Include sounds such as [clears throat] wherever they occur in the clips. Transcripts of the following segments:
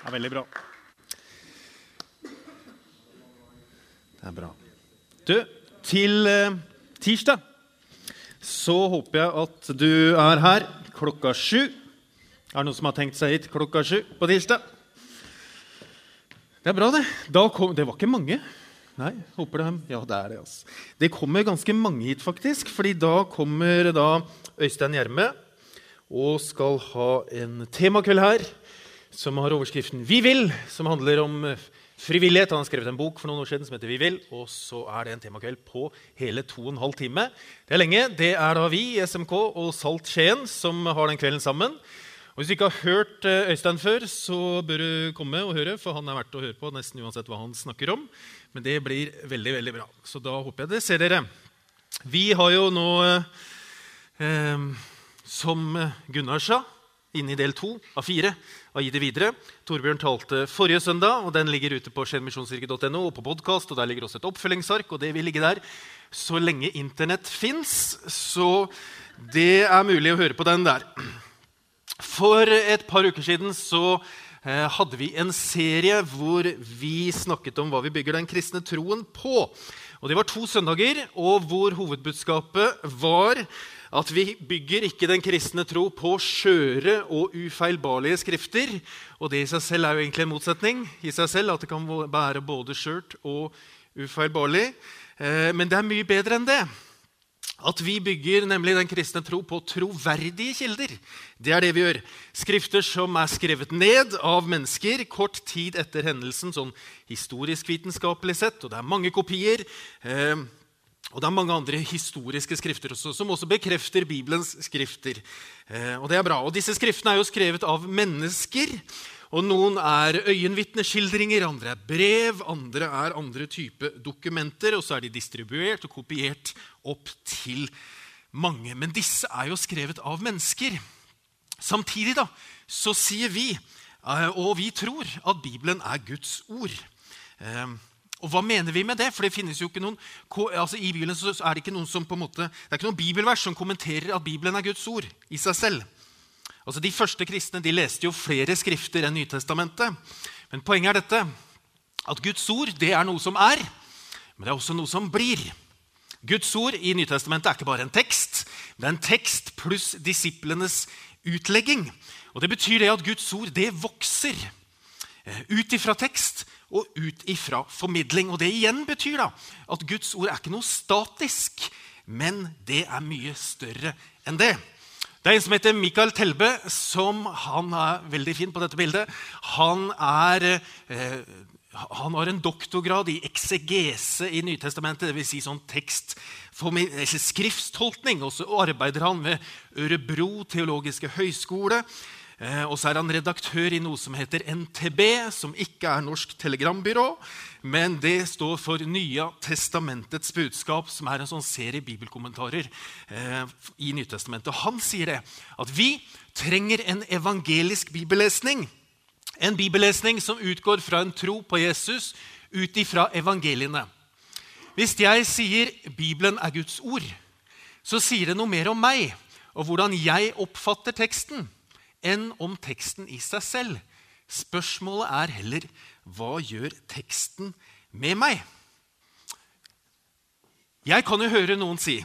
Ja, veldig bra. Det er bra. Du, til eh, tirsdag så håper jeg at du er her klokka sju. Er det noen som har tenkt seg hit klokka sju på tirsdag? Det er bra, det. Kom, det var ikke mange. Nei, håper det. Ja, det er det. altså. Det kommer ganske mange hit, faktisk. fordi da kommer da Øystein Gjerme og skal ha en temakveld her som har overskriften 'Vi vil', som handler om eh, frivillighet. Han har skrevet en bok for noen år siden som heter 'Vi vil'. Og så er det en temakveld på hele to og en halv time. Det er lenge. Det er da vi i SMK og Salt Skien som har den kvelden sammen. Og Hvis du ikke har hørt eh, Øystein før, så bør du komme og høre, for han er verdt å høre på nesten uansett hva han snakker om. Men det blir veldig, veldig bra. Så da håper jeg det ser dere. Vi har jo nå, eh, eh som Gunnar sa, inne i del to av fire av Gi det videre. Torbjørn talte forrige søndag, og den ligger ute på skjenmisjonskirke.no og på podkast. Der ligger også et oppfølgingsark, og det vil ligge der så lenge Internett fins. Så det er mulig å høre på den der. For et par uker siden så eh, hadde vi en serie hvor vi snakket om hva vi bygger den kristne troen på. Og Det var to søndager, og hvor hovedbudskapet var at vi bygger ikke den kristne tro på skjøre og ufeilbarlige skrifter. Og det i seg selv er jo egentlig en motsetning i seg selv, at det kan være både skjørt og ufeilbarlig. Eh, men det er mye bedre enn det. At vi bygger nemlig den kristne tro på troverdige kilder. Det er det vi gjør. Skrifter som er skrevet ned av mennesker kort tid etter hendelsen, sånn historisk vitenskapelig sett, og det er mange kopier. Eh, og Det er mange andre historiske skrifter også, som også bekrefter Bibelens skrifter. Eh, og det er bra. Og Disse skriftene er jo skrevet av mennesker. og Noen er øyenvitneskildringer, andre er brev, andre er andre type dokumenter. Og så er de distribuert og kopiert opp til mange. Men disse er jo skrevet av mennesker. Samtidig da, så sier vi, eh, og vi tror, at Bibelen er Guds ord. Eh, og hva mener vi med det? For det finnes jo ikke noen, altså I Bibelen så er det ikke noen som på en måte, det er ikke noen bibelvers som kommenterer at Bibelen er Guds ord i seg selv. Altså De første kristne de leste jo flere skrifter enn Nytestamentet. Men poenget er dette at Guds ord det er noe som er, men det er også noe som blir. Guds ord i Nytestamentet er ikke bare en tekst. Det er en tekst pluss disiplenes utlegging. Og Det betyr det at Guds ord det vokser eh, ut ifra tekst og ut ifra formidling. Og Det igjen betyr da at Guds ord er ikke noe statisk, men det er mye større enn det. Det er en som heter Michael Telbe, som han er veldig fin på dette bildet. Han, er, eh, han har en doktorgrad i eksegese i Nytestamentet, dvs. Si sånn tekst, skriftstolkning. Og så arbeider han ved Ørebro teologiske høgskole. Eh, og så er han redaktør i noe som heter NTB, som ikke er Norsk Telegrambyrå, men det står for Nya testamentets budskap, som er en sånn serie bibelkommentarer eh, i Nytestamentet. Han sier det, at vi trenger en evangelisk bibellesning. En bibellesning som utgår fra en tro på Jesus ut ifra evangeliene. Hvis jeg sier Bibelen er Guds ord, så sier det noe mer om meg og hvordan jeg oppfatter teksten enn om teksten i seg selv. Spørsmålet er heller hva gjør teksten med meg? Jeg kan jo høre noen si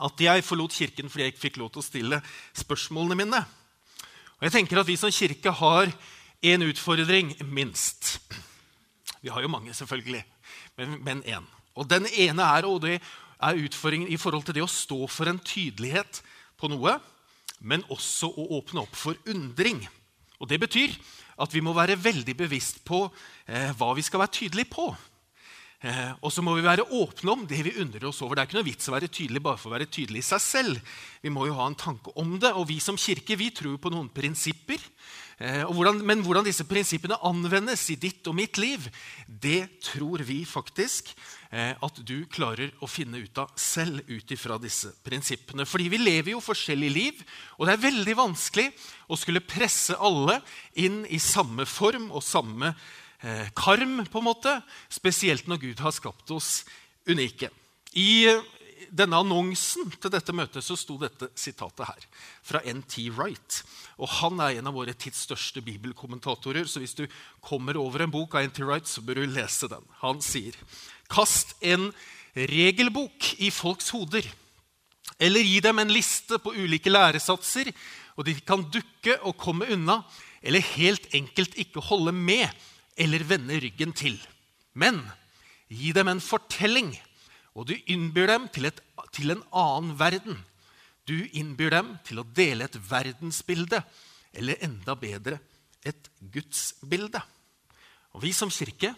at jeg forlot kirken fordi jeg ikke fikk lov til å stille spørsmålene mine. Og jeg tenker at Vi som kirke har én utfordring, minst. Vi har jo mange, selvfølgelig, men én. Og Den ene er, og det er utfordringen i forhold til det å stå for en tydelighet på noe men også å åpne opp for undring. Og Det betyr at vi må være veldig bevisst på eh, hva vi skal være tydelige på. Eh, og så må vi være åpne om det vi undrer oss over. Det er ikke noe vits å være tydelig bare for å være tydelig i seg selv. Vi må jo ha en tanke om det. Og vi som kirke vi tror på noen prinsipper. Eh, hvordan, men hvordan disse prinsippene anvendes i ditt og mitt liv, det tror vi faktisk eh, at du klarer å finne ut av selv ut ifra disse prinsippene. Fordi vi lever jo forskjellige liv, og det er veldig vanskelig å skulle presse alle inn i samme form og samme eh, karm, på en måte, spesielt når Gud har skapt oss unike. I denne annonsen til dette møtet så sto dette sitatet her, fra N.T. Wright. Og Han er en av våre tids største bibelkommentatorer, så hvis du kommer over en bok av N.T. Wright, så bør du lese den. Han sier Kast en regelbok i folks hoder, eller gi dem en liste på ulike læresatser, og de kan dukke og komme unna, eller helt enkelt ikke holde med eller vende ryggen til. Men gi dem en fortelling og du innbyr dem til, et, til, en annen verden. Du innbyr dem til å dele et verdensbilde, eller enda bedre et gudsbilde. Og Vi som kirke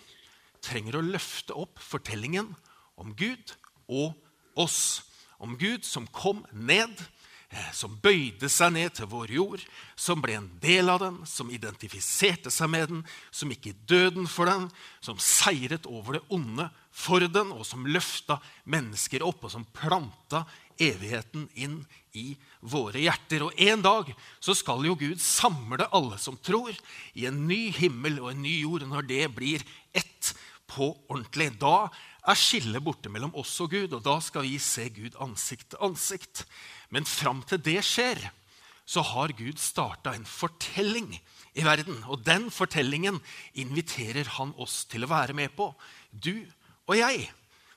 trenger å løfte opp fortellingen om Gud og oss. Om Gud som kom ned Eh, som bøyde seg ned til vår jord, som ble en del av den, som identifiserte seg med den, som gikk i døden for den, som seiret over det onde for den, og som løfta mennesker opp, og som planta evigheten inn i våre hjerter. Og en dag så skal jo Gud samle alle som tror, i en ny himmel og en ny jord, når det blir ett på ordentlig. Da er skillet borte mellom oss og Gud, og da skal vi se Gud ansikt til ansikt. Men fram til det skjer, så har Gud starta en fortelling i verden. Og den fortellingen inviterer han oss til å være med på. Du og jeg.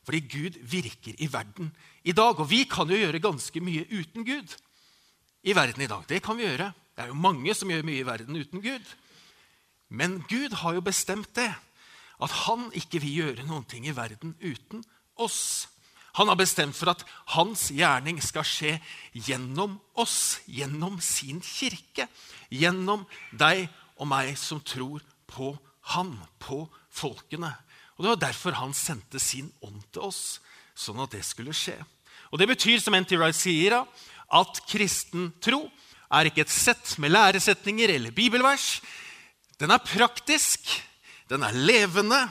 Fordi Gud virker i verden i dag. Og vi kan jo gjøre ganske mye uten Gud i verden i dag. Det kan vi gjøre. Det er jo mange som gjør mye i verden uten Gud. Men Gud har jo bestemt det. At han ikke vil gjøre noen ting i verden uten oss. Han har bestemt for at hans gjerning skal skje gjennom oss, gjennom sin kirke. Gjennom deg og meg som tror på han, på folkene. Og Det var derfor han sendte sin ånd til oss, sånn at det skulle skje. Og Det betyr, som N.T. Wright sier, at kristen tro er ikke et sett med læresetninger eller bibelvers. Den er praktisk, den er levende,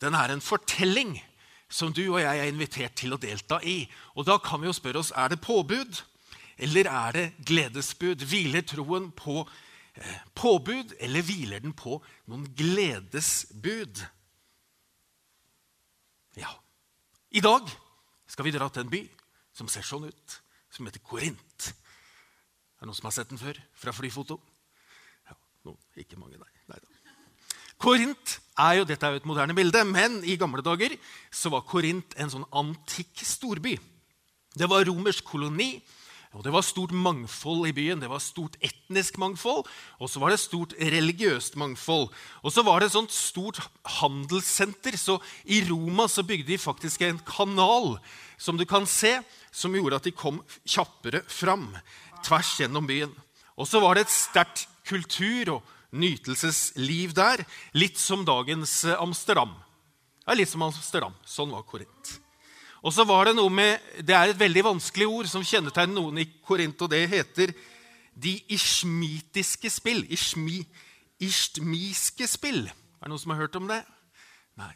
den er en fortelling som du og jeg er invitert til å delta i. Og Da kan vi jo spørre oss er det påbud eller er det gledesbud. Hviler troen på eh, påbud, eller hviler den på noen gledesbud? Ja. I dag skal vi dra til en by som ser sånn ut, som heter Korint. Er det noen som har sett den før fra flyfoto? Ja, noen, ikke mange, nei. nei. Korint er jo, dette er jo et moderne bilde, men i gamle dager så var Korint en sånn antikk storby. Det var romersk koloni, og det var stort mangfold i byen. Det var stort etnisk mangfold, og så var det stort religiøst mangfold. Og så var det et sånt stort handelssenter, så i Roma så bygde de faktisk en kanal som du kan se, som gjorde at de kom kjappere fram tvers gjennom byen. Og så var det et sterkt kultur- og nytelsesliv der. Litt som dagens eh, Amsterdam. Ja, litt som Amsterdam. Sånn var Korint. Og så var Det noe med, det er et veldig vanskelig ord som kjennetegner noen i Korint, og det heter de ishmitiske spill. Ishmi, ishtmiske spill. Er det noen som har hørt om det? Nei.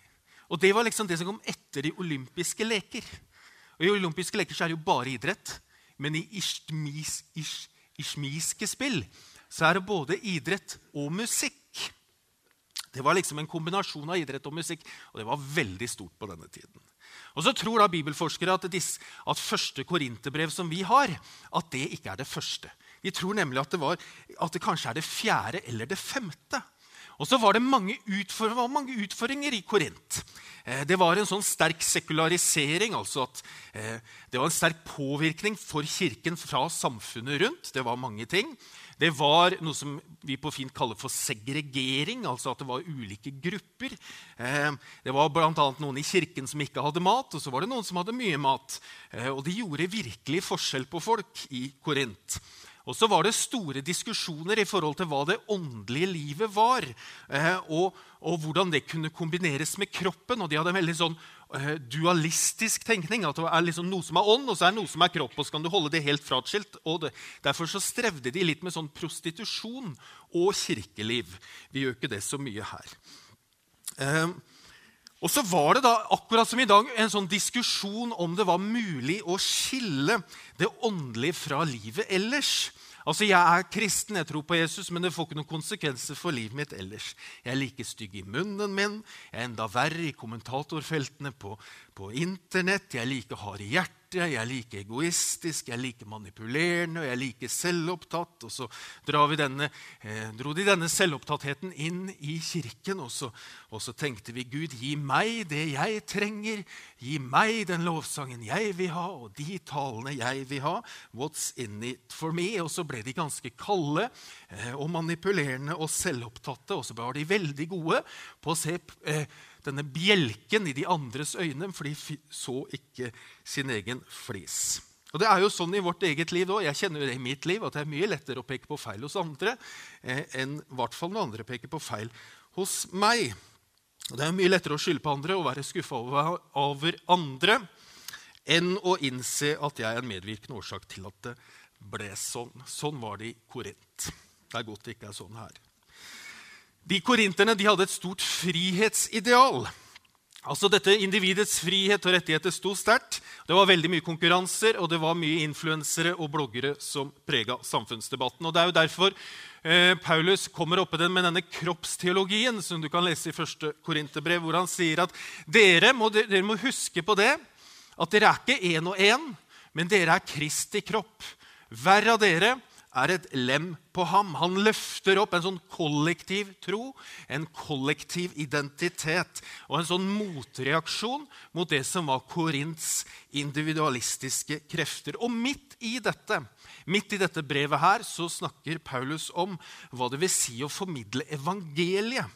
Og Det var liksom det som kom etter de olympiske leker. Og I olympiske leker så er det jo bare idrett. Men i ishtmis, ish, ishmiske spill så er det både idrett og musikk. Det var liksom en kombinasjon av idrett og musikk, og det var veldig stort på denne tiden. Og så tror da bibelforskere at, disse, at første korinterbrev som vi har, at det ikke er det første. De tror nemlig at det, var, at det kanskje er det fjerde eller det femte. Og så var det mange, utfor, mange utfordringer i Korint. Eh, det var en sånn sterk sekularisering, altså at eh, det var en sterk påvirkning for kirken fra samfunnet rundt. Det var mange ting. Det var noe som vi på fint kaller for segregering, altså at det var ulike grupper. Eh, det var bl.a. noen i kirken som ikke hadde mat, og så var det noen som hadde mye mat. Eh, og de gjorde virkelig forskjell på folk i Korint. Og så var det store diskusjoner i forhold til hva det åndelige livet var. Eh, og, og, hvordan det kunne kombineres med kroppen. Og de hadde en veldig sånn dualistisk tenkning. At det er liksom noe som er ånd, og så er det noe som er kropp. Og så kan du holde det helt fratskilt. Og det, derfor så strevde de litt med sånn prostitusjon og kirkeliv. Vi gjør ikke det så mye her. Um, og så var det da, akkurat som i dag, en sånn diskusjon om det var mulig å skille det åndelige fra livet ellers. Altså, Jeg er kristen, jeg tror på Jesus, men det får ikke noen konsekvenser for livet mitt ellers. Jeg er like stygg i munnen min, jeg er enda verre i kommentatorfeltene på, på Internett, jeg er like hard i hjertet jeg er like egoistisk, jeg er like manipulerende, og jeg er like selvopptatt. Og så vi denne, eh, dro de denne selvopptattheten inn i kirken, og så, og så, tenkte vi Gud, gi meg det jeg trenger. Gi meg den lovsangen jeg vil ha, og de talene jeg vil ha. What's in it for me? Og så ble de ganske kalde eh, og manipulerende og selvopptatte, og så var de veldig gode på å se eh, denne bjelken i de andres øyne, for de så ikke sin egen flis. Og Det er jo sånn i vårt eget liv òg. Jeg kjenner jo det i mitt liv, at det er mye lettere å peke på feil hos andre eh, enn hvert fall når andre peker på feil hos meg. Og Det er mye lettere å skylde på andre og være skuffa over, over andre enn å innse at jeg er en medvirkende årsak til at det ble sånn. Sånn var det i Korint. Det er godt det ikke er sånn her. De korinterne de hadde et stort frihetsideal. Altså dette Individets frihet og rettigheter sto sterkt. Det var veldig mye konkurranser, og det var mye influensere og bloggere som prega samfunnsdebatten. Og Det er jo derfor eh, Paulus kommer oppe den med denne kroppsteologien som du kan lese i første Korinterbrev, hvor han sier at dere må, dere må huske på det, at dere er ikke én og én, men dere er Kristi kropp. Hver av dere er et lem på ham. Han løfter opp en sånn kollektiv tro, en kollektiv identitet og en sånn motreaksjon mot det som var Korints individualistiske krefter. Og midt i dette, midt i dette brevet her så snakker Paulus om hva det vil si å formidle evangeliet.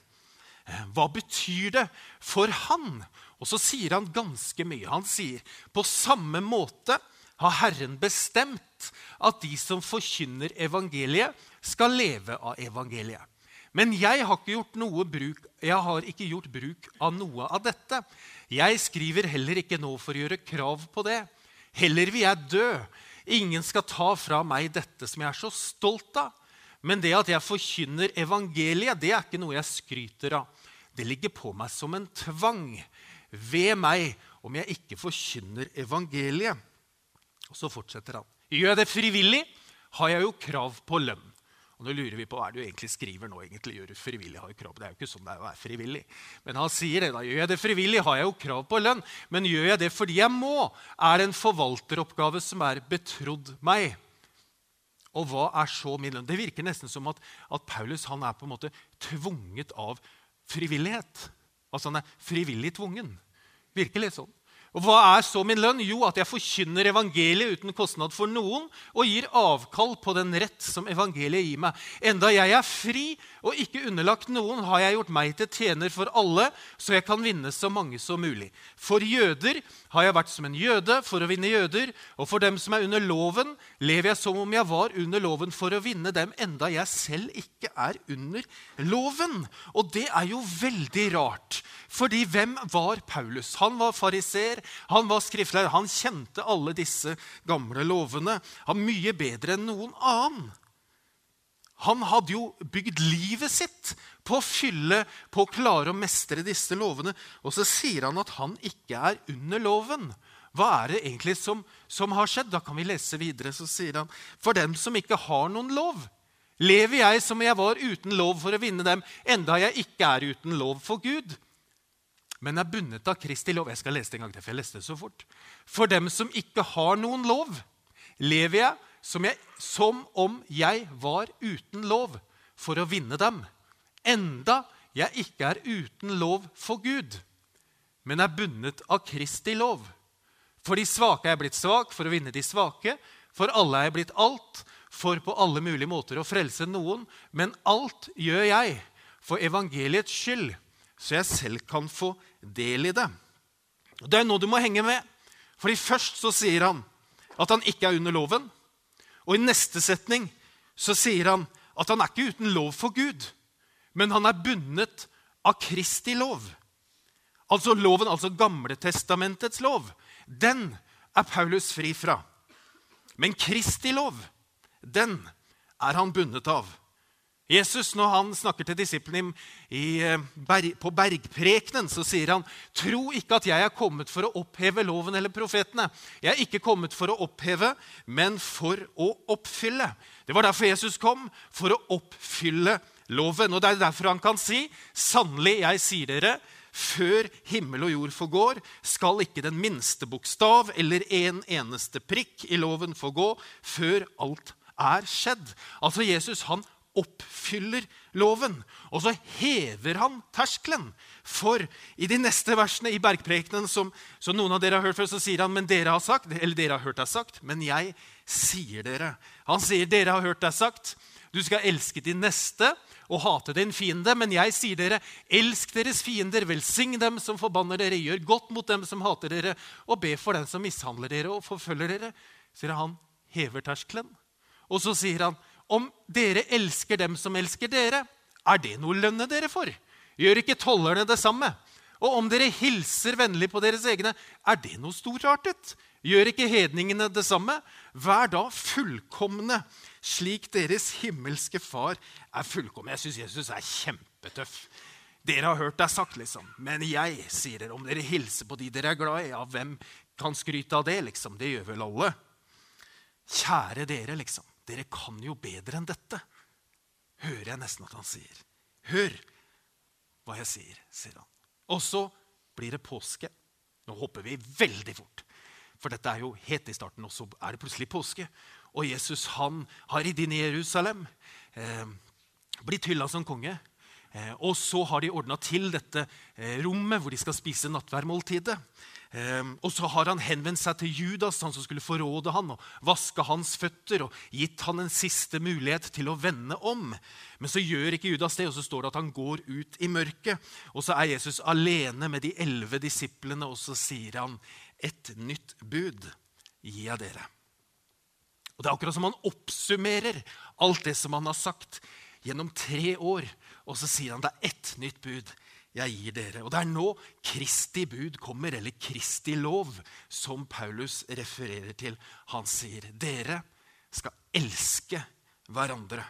Eh, hva betyr det for han? Og så sier han ganske mye. Han sier på samme måte har Herren bestemt at de som forkynner evangeliet, skal leve av evangeliet. Men jeg har, bruk, jeg har ikke gjort bruk av noe av dette. Jeg skriver heller ikke nå for å gjøre krav på det. Heller vil jeg dø. Ingen skal ta fra meg dette som jeg er så stolt av. Men det at jeg forkynner evangeliet, det er ikke noe jeg skryter av. Det ligger på meg som en tvang. Ved meg om jeg ikke forkynner evangeliet. Og så fortsetter han. Gjør jeg det frivillig, har jeg jo krav på lønn. Og nå lurer vi på hva er det du egentlig skriver nå. egentlig gjør du frivillig, har jo krav. på. Det er jo ikke sånn det er å være frivillig. Men han sier det da. Gjør jeg det frivillig, har jeg jo krav på lønn. Men gjør jeg det fordi jeg må, er det en forvalteroppgave som er betrodd meg. Og hva er så min lønn? Det virker nesten som at, at Paulus han er på en måte tvunget av frivillighet. Altså han er frivillig tvungen. Virker litt sånn. Og Hva er så min lønn? Jo, at jeg forkynner evangeliet uten kostnad for noen og gir avkall på den rett som evangeliet gir meg. Enda jeg er fri og ikke underlagt noen, har jeg gjort meg til tjener for alle, så jeg kan vinne så mange som mulig. For jøder har jeg vært som en jøde for å vinne jøder, og for dem som er under loven, lever jeg som om jeg var under loven for å vinne dem, enda jeg selv ikke er under loven. Og det er jo veldig rart. Fordi hvem var Paulus? Han var fariser, han var skriftlærer. Han kjente alle disse gamle lovene. Han mye bedre enn noen annen. Han hadde jo bygd livet sitt på å fylle, på å klare å mestre disse lovene. Og så sier han at han ikke er under loven. Hva er det egentlig som, som har skjedd? Da kan vi lese videre. Så sier han, for dem som ikke har noen lov, lever jeg som jeg var uten lov for å vinne dem, enda jeg ikke er uten lov for Gud men er bundet av Kristi lov. Jeg skal lese det en gang til, for jeg leste det så fort. For dem som ikke har noen lov, lever jeg som, jeg som, om jeg var uten lov, for å vinne dem. Enda jeg ikke er uten lov for Gud, men er bundet av Kristi lov. For de svake er jeg blitt svak, for å vinne de svake. For alle er jeg blitt alt, for på alle mulige måter å frelse noen. Men alt gjør jeg for evangeliets skyld, så jeg selv kan få del i det. Det er noe du må henge med. Fordi Først så sier han at han ikke er under loven. Og i neste setning så sier han at han er ikke uten lov for Gud, men han er bundet av Kristi lov. Altså loven, altså Gamletestamentets lov. Den er Paulus fri fra. Men Kristi lov, den er han bundet av. Jesus, Når han snakker til disiplene eh, på bergprekenen, så sier han tro ikke at jeg er kommet for å oppheve loven eller profetene. Jeg er ikke kommet for å oppheve, men for å oppfylle. Det var derfor Jesus kom, for å oppfylle loven. Og Det er derfor han kan si, sannelig, jeg sier dere, før himmel og jord forgår, skal ikke den minste bokstav eller en eneste prikk i loven forgå før alt er skjedd. Altså Jesus han oppfyller loven. Og så hever han terskelen. For i de neste versene i bergprekenen, som, som, noen av dere har hørt før, så sier han men dere har sagt, eller dere har hørt deg sagt, men jeg sier dere. Han sier dere har hørt deg sagt. Du skal elske din neste og hate din fiende. Men jeg sier dere, elsk deres fiender, velsign dem som forbanner dere, gjør godt mot dem som hater dere, og be for den som mishandler dere og forfølger dere. Sier han, hever terskelen. Og så sier han, om dere elsker dem som elsker dere, er det noe lønne dere for? Gjør ikke tollerne det samme? Og om dere hilser vennlig på deres egne, er det noe storartet? Gjør ikke hedningene det samme? Vær da fullkomne, slik deres himmelske far er fullkommen. Jeg syns Jesus er kjempetøff. Dere har hørt deg sagt, liksom. Men jeg sier dere, om dere hilser på de dere er glad i, ja, hvem kan skryte av det? liksom? Det gjør vel alle. Kjære dere, liksom. Dere kan jo bedre enn dette, hører jeg nesten at han sier. Hør hva jeg sier, sier han. Og så blir det påske. Nå hopper vi veldig fort. For dette er jo helt i starten, og så er det plutselig påske. Og Jesus han har ridd inn i Jerusalem, eh, blitt hylla som konge. Eh, og så har de ordna til dette eh, rommet hvor de skal spise nattværmåltidet. Um, og så har han henvendt seg til Judas, han som skulle forråde han, og vaske hans føtter og gitt han en siste mulighet til å vende om. Men så gjør ikke Judas det, og så står det at han går ut i mørket. Og så er Jesus alene med de elleve disiplene, og så sier han, 'Et nytt bud gir jeg dere'. Og Det er akkurat som han oppsummerer alt det som han har sagt gjennom tre år. Og så sier han det er ett nytt bud jeg gir dere. Og det er nå Kristi bud kommer, eller Kristi lov, som Paulus refererer til. Han sier, dere skal elske hverandre.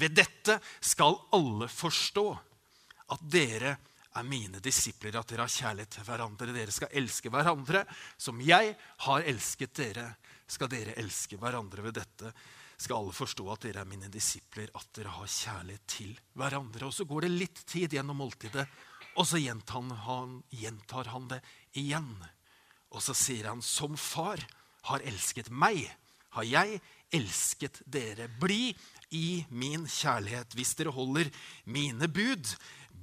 Ved dette skal alle forstå at dere er mine disipler, at dere har kjærlighet til hverandre. Dere skal elske hverandre. Som jeg har elsket dere, skal dere elske hverandre. Ved dette skal alle forstå at dere er mine disipler, at dere har kjærlighet til hverandre. Og Så går det litt tid gjennom måltidet, og så gjentar han, gjentar han det igjen. Og så sier han, som far har elsket meg, har jeg elsket dere. Bli i min kjærlighet. Hvis dere holder mine bud,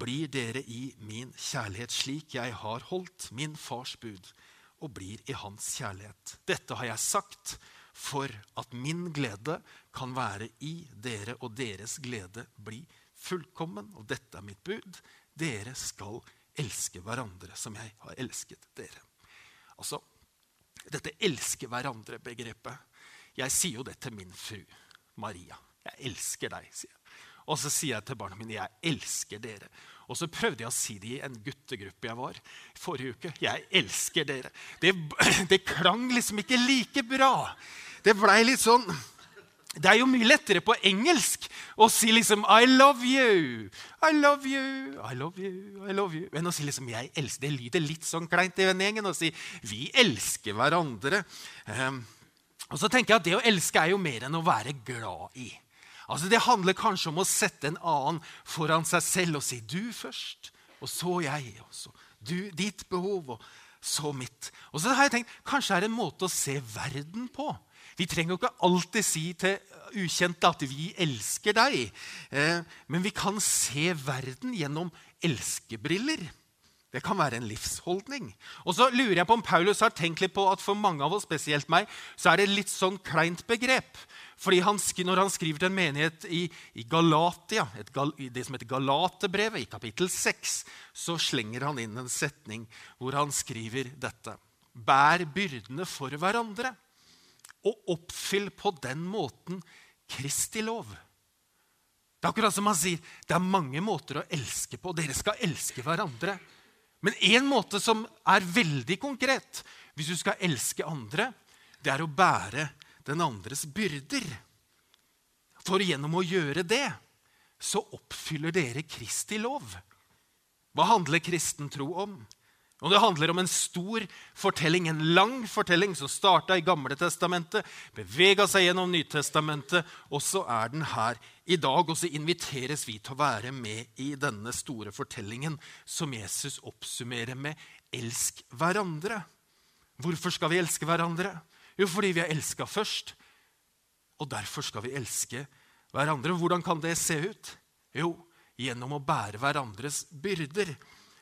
blir dere i min kjærlighet, slik jeg har holdt min fars bud, og blir i hans kjærlighet. Dette har jeg sagt for at min glede kan være i dere, og deres glede bli fullkommen. Og dette er mitt bud. Dere skal elske hverandre som jeg har elsket dere. Altså, dette 'elske hverandre'-begrepet Jeg sier jo det til min fru Maria. Jeg elsker deg, sier jeg. Og så sier jeg til barna mine 'jeg elsker dere'. Og så prøvde jeg å si det i en guttegruppe jeg var forrige uke. 'Jeg elsker dere'. Det, [clears throat] det klang liksom ikke like bra. Det blei litt sånn det er jo mye lettere på engelsk å si liksom I love you, I love you, I love you, I love you. enn å si liksom jeg elsker. Det lyder litt sånn kleint i vennegjengen å si vi elsker hverandre. Um, og så tenker jeg at Det å elske er jo mer enn å være glad i. Altså Det handler kanskje om å sette en annen foran seg selv og si 'du først', og så jeg, og så du, ditt behov, og så mitt. Og så har jeg tenkt kanskje det er en måte å se verden på. Vi trenger jo ikke alltid si til ukjente at vi elsker deg. Eh, men vi kan se verden gjennom elskebriller. Det kan være en livsholdning. Og så lurer jeg på om Paulus har tenkt litt på at for mange av oss, spesielt meg, så er det litt sånn kleint begrep. Fordi han, Når han skriver til en menighet i, i Galatia, gal, det som heter Galaterbrevet, i kapittel 6, så slenger han inn en setning hvor han skriver dette. Bær byrdene for hverandre og oppfyll på den måten Kristi lov. Det er akkurat som han sier, det er mange måter å elske på. Dere skal elske hverandre. Men én måte som er veldig konkret hvis du skal elske andre, det er å bære den andres byrder. For gjennom å gjøre det så oppfyller dere Kristi lov. Hva handler kristen tro om? Og Det handler om en stor fortelling, en lang fortelling som starta i Gamle testamentet, bevega seg gjennom Nytestamentet, og så er den her i dag. Og så inviteres vi til å være med i denne store fortellingen som Jesus oppsummerer med 'elsk hverandre'. Hvorfor skal vi elske hverandre? Jo, fordi vi er elska først. Og derfor skal vi elske hverandre. Hvordan kan det se ut? Jo, gjennom å bære hverandres byrder.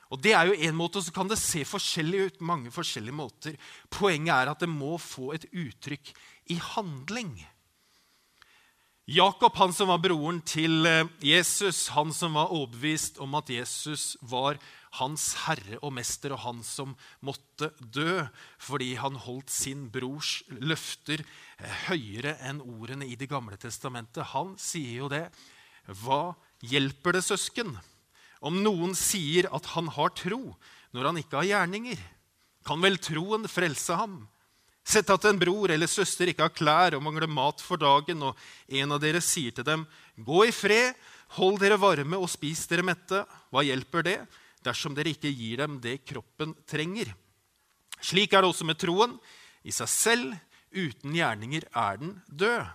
Og det er jo en måte, og Så kan det se forskjellig ut. mange forskjellige måter. Poenget er at det må få et uttrykk i handling. Jakob, han som var broren til eh, Jesus, han som var overbevist om at Jesus var hans herre og mester, og han som måtte dø fordi han holdt sin brors løfter eh, høyere enn ordene i Det gamle testamentet, han sier jo det. Hva hjelper det, søsken? Om noen sier at han har tro når han ikke har gjerninger, kan vel troen frelse ham? Sett at en bror eller søster ikke har klær og mangler mat for dagen, og en av dere sier til dem, 'Gå i fred, hold dere varme og spis dere mette.' Hva hjelper det dersom dere ikke gir dem det kroppen trenger? Slik er det også med troen. I seg selv, uten gjerninger, er den død.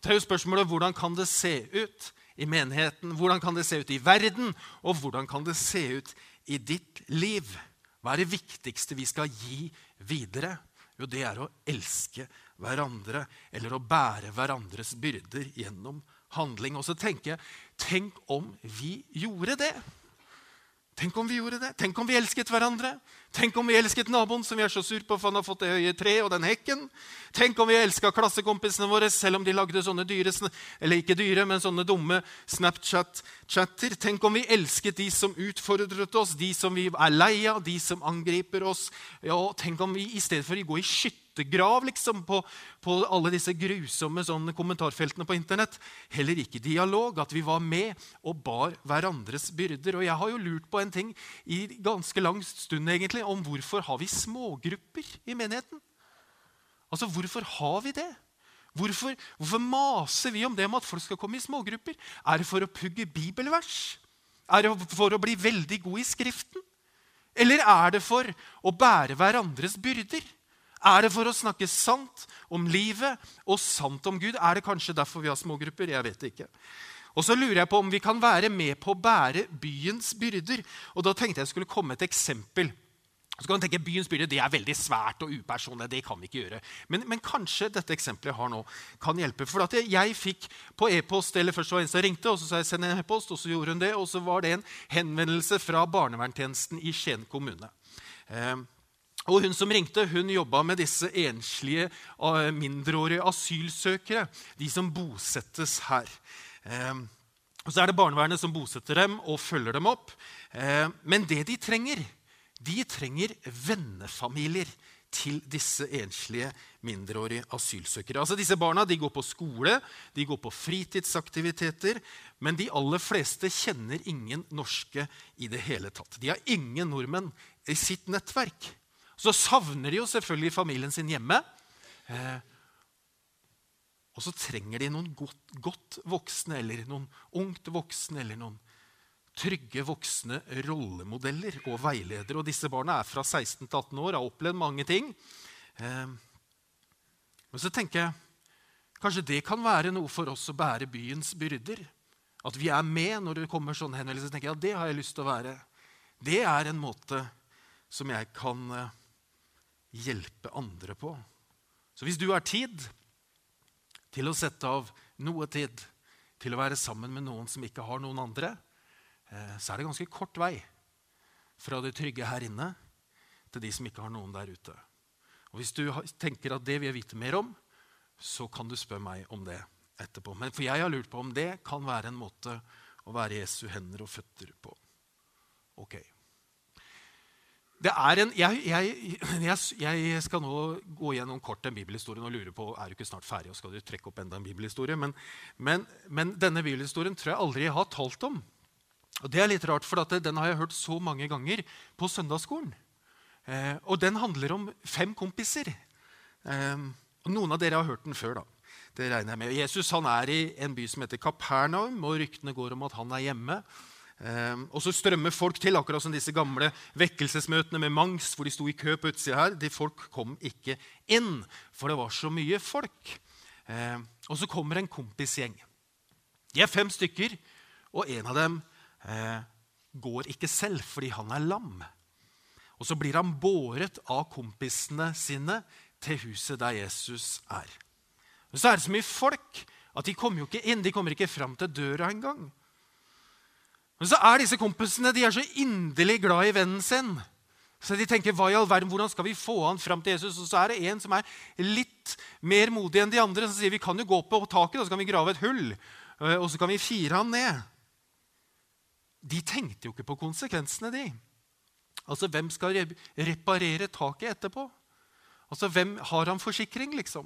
Det er jo spørsmålet hvordan kan det se ut i menigheten? Hvordan kan det se ut i verden? Og hvordan kan det se ut i ditt liv? Hva er det viktigste vi skal gi videre? Jo, det er å elske hverandre eller å bære hverandres byrder gjennom handling. Og så tenker jeg tenk om vi gjorde det? Tenk om vi gjorde det? Tenk om vi elsket hverandre? Tenk om vi elsket naboen som vi er så sur på for han har fått det høye treet og den hekken? Tenk om vi elska klassekompisene våre selv om de lagde sånne dyre, eller ikke dyre, men sånne dumme Snapchat-chatter? Tenk om vi elsket de som utfordret oss, de som vi er lei av, de som angriper oss? Ja, tenk om vi i stedet for å gå i skytter skyttergrav liksom, på, på, alle disse grusomme sånn, kommentarfeltene på Internett. Heller ikke dialog. At vi var med og bar hverandres byrder. Og jeg har jo lurt på en ting i ganske lang stund egentlig, om hvorfor har vi smågrupper i menigheten? Altså, Hvorfor har vi det? Hvorfor, hvorfor maser vi om det med at folk skal komme i smågrupper? Er det for å pugge bibelvers? Er det for å bli veldig god i Skriften? Eller er det for å bære hverandres byrder? Er det for å snakke sant om livet og sant om Gud? Er det kanskje derfor vi har smågrupper? Jeg vet ikke. Og så lurer jeg på om vi kan være med på å bære byens byrder. Og da tenkte jeg skulle komme et eksempel. Så kan man tenke Byens byrde det er veldig svært og upersonlig. det kan vi ikke gjøre. Men, men kanskje dette eksempelet jeg har nå, kan hjelpe. For at jeg fikk på e-post eller først var det en som ringte, og så sa jeg send en e-post, og så gjorde hun det. Og så var det en henvendelse fra barnevernstjenesten i Skien kommune. Eh, og Hun som ringte, hun jobba med disse enslige eh, mindreårige asylsøkere. De som bosettes her. Ehm, og Så er det barnevernet som bosetter dem og følger dem opp. Ehm, men det de trenger, de trenger vennefamilier til disse enslige mindreårige asylsøkere. Altså Disse barna de går på skole, de går på fritidsaktiviteter, men de aller fleste kjenner ingen norske i det hele tatt. De har ingen nordmenn i sitt nettverk. Så savner de jo selvfølgelig familien sin hjemme. Eh, og så trenger de noen godt, godt, voksne, eller noen ungt voksne, eller noen trygge voksne rollemodeller og veiledere. Og disse barna er fra 16 til 18 år, har opplevd mange ting. Eh, men så tenker jeg kanskje det kan være noe for oss å bære byens byrder. At vi er med når det kommer sånne henvendelser. tenker jeg, ja, Det har jeg lyst til å være. Det er en måte som jeg kan eh, hjelpe andre på. Så hvis du har tid til å sette av noe tid til å være sammen med noen som ikke har noen andre, eh, så er det ganske kort vei fra det trygge her inne til de som ikke har noen der ute. Og Hvis du tenker at det vil jeg vite mer om, så kan du spørre meg om det etterpå. Men For jeg har lurt på om det kan være en måte å være Jesu hender og føtter på. Ok. En, jeg, jeg, jeg, skal nå gå gjennom kort den bibelhistorien og lure på er du ikke snart ferdig og skal du trekke opp enda en bibelhistorie. Men, men, men denne bibelhistorien tror jeg aldri jeg har talt om. Og Det er litt rart, for den har jeg hørt så mange ganger på søndagsskolen. Eh, og den handler om fem kompiser. Eh, Noen av dere har hørt den før. da. Det regner jeg med. Jesus han er i en by som heter Kapernaum, og ryktene går om at han er hjemme. Eh, og så strømmer folk til, akkurat som disse gamle vekkelsesmøtene med Mangs, hvor de sto i kø på utsida her. De folk kom ikke inn, for det var så mye folk. Eh, og så kommer en kompisgjeng. De er fem stykker, og en av dem eh, går ikke selv fordi han er lam. Og så blir han båret av kompisene sine til huset der Jesus er. Og så er det så mye folk at de kommer jo ikke inn. De kommer ikke fram til døra engang. Men så er disse kompisene de er så inderlig glad i vennen sin. Så de tenker, hva i all verden, Hvordan skal vi få han fram til Jesus? Og så er det en som er litt mer modig enn de andre, som sier vi kan jo gå på taket og så kan vi grave et hull. Eh, og så kan vi fire han ned. De tenkte jo ikke på konsekvensene, de. Altså, Hvem skal reparere taket etterpå? Altså, Hvem har han forsikring, liksom?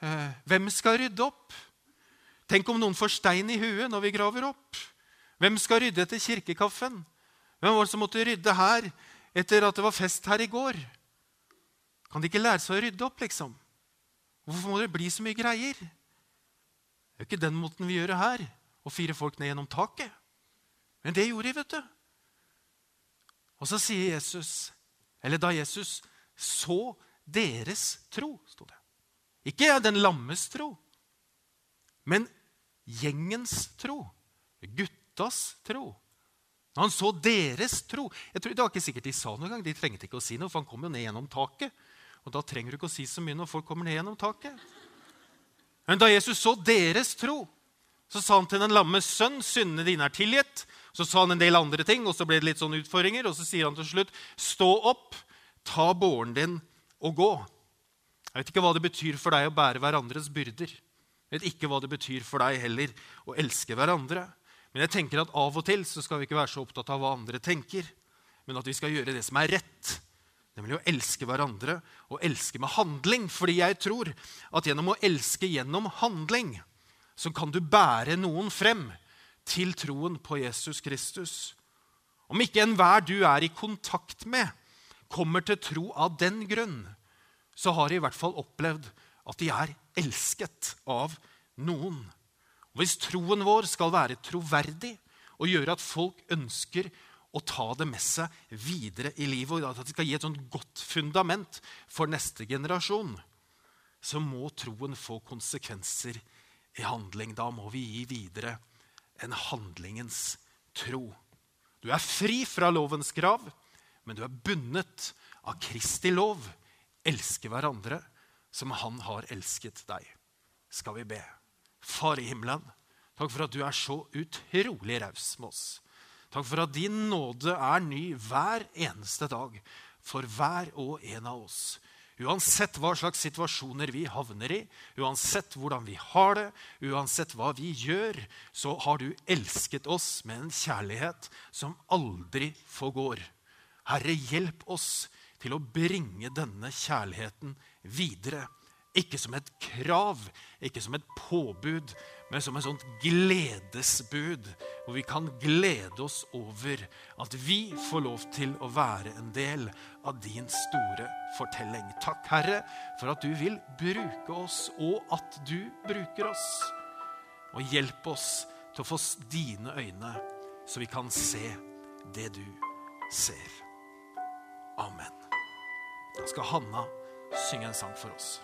Eh, hvem skal rydde opp? Tenk om noen får stein i huet når vi graver opp. Hvem skal rydde etter kirkekaffen? Hvem var det som måtte rydde her etter at det var fest her i går? Kan de ikke lære seg å rydde opp, liksom? Hvorfor må det bli så mye greier? Det er jo ikke den måten vi gjør det her, å fire folk ned gjennom taket. Men det gjorde de, vet du. Og så sier Jesus, eller da Jesus så deres tro, sto det. Ikke den lammes tro, men gjengens tro. Guttas tro. Når han så deres tro jeg tror, Det var ikke sikkert de sa noe gang. De trengte ikke å si noe, for han kom jo ned gjennom taket. Og da trenger du ikke å si så mye når folk kommer ned gjennom taket. Men da Jesus så deres tro, så sa han til den lammes sønn, syndene dine er tilgitt. Så sa han en del andre ting, og så ble det litt sånne utfordringer. Og så sier han til slutt, stå opp, ta båren din og gå. Jeg vet ikke hva det betyr for deg å bære hverandres byrder. Jeg vet ikke hva det betyr for deg heller å elske hverandre. Men jeg tenker at av og til så skal vi ikke være så opptatt av hva andre tenker, men at vi skal gjøre det som er rett. Nemlig å elske hverandre og elske med handling. Fordi jeg tror at gjennom å elske gjennom handling så kan du bære noen frem til troen på Jesus Kristus. Om ikke enhver du er i kontakt med, kommer til tro av den grunn, så har de i hvert fall opplevd at de er elsket av noen. Hvis troen vår skal være troverdig og gjøre at folk ønsker å ta det med seg videre i livet, og at det skal gi et sånt godt fundament for neste generasjon, så må troen få konsekvenser i handling. Da må vi gi videre en handlingens tro. Du er fri fra lovens krav, men du er bundet av Kristi lov. Elske hverandre som Han har elsket deg. Skal vi be. Far i himmelen, takk for at du er så utrolig raus med oss. Takk for at din nåde er ny hver eneste dag for hver og en av oss. Uansett hva slags situasjoner vi havner i, uansett hvordan vi har det, uansett hva vi gjør, så har du elsket oss med en kjærlighet som aldri forgår. Herre, hjelp oss til å bringe denne kjærligheten videre. Ikke som et krav, ikke som et påbud, men som et sånt gledesbud. Hvor vi kan glede oss over at vi får lov til å være en del av din store fortelling. Takk, Herre, for at du vil bruke oss, og at du bruker oss. Og hjelp oss til å få dine øyne, så vi kan se det du ser. Amen. Da skal Hanna synge en sang for oss.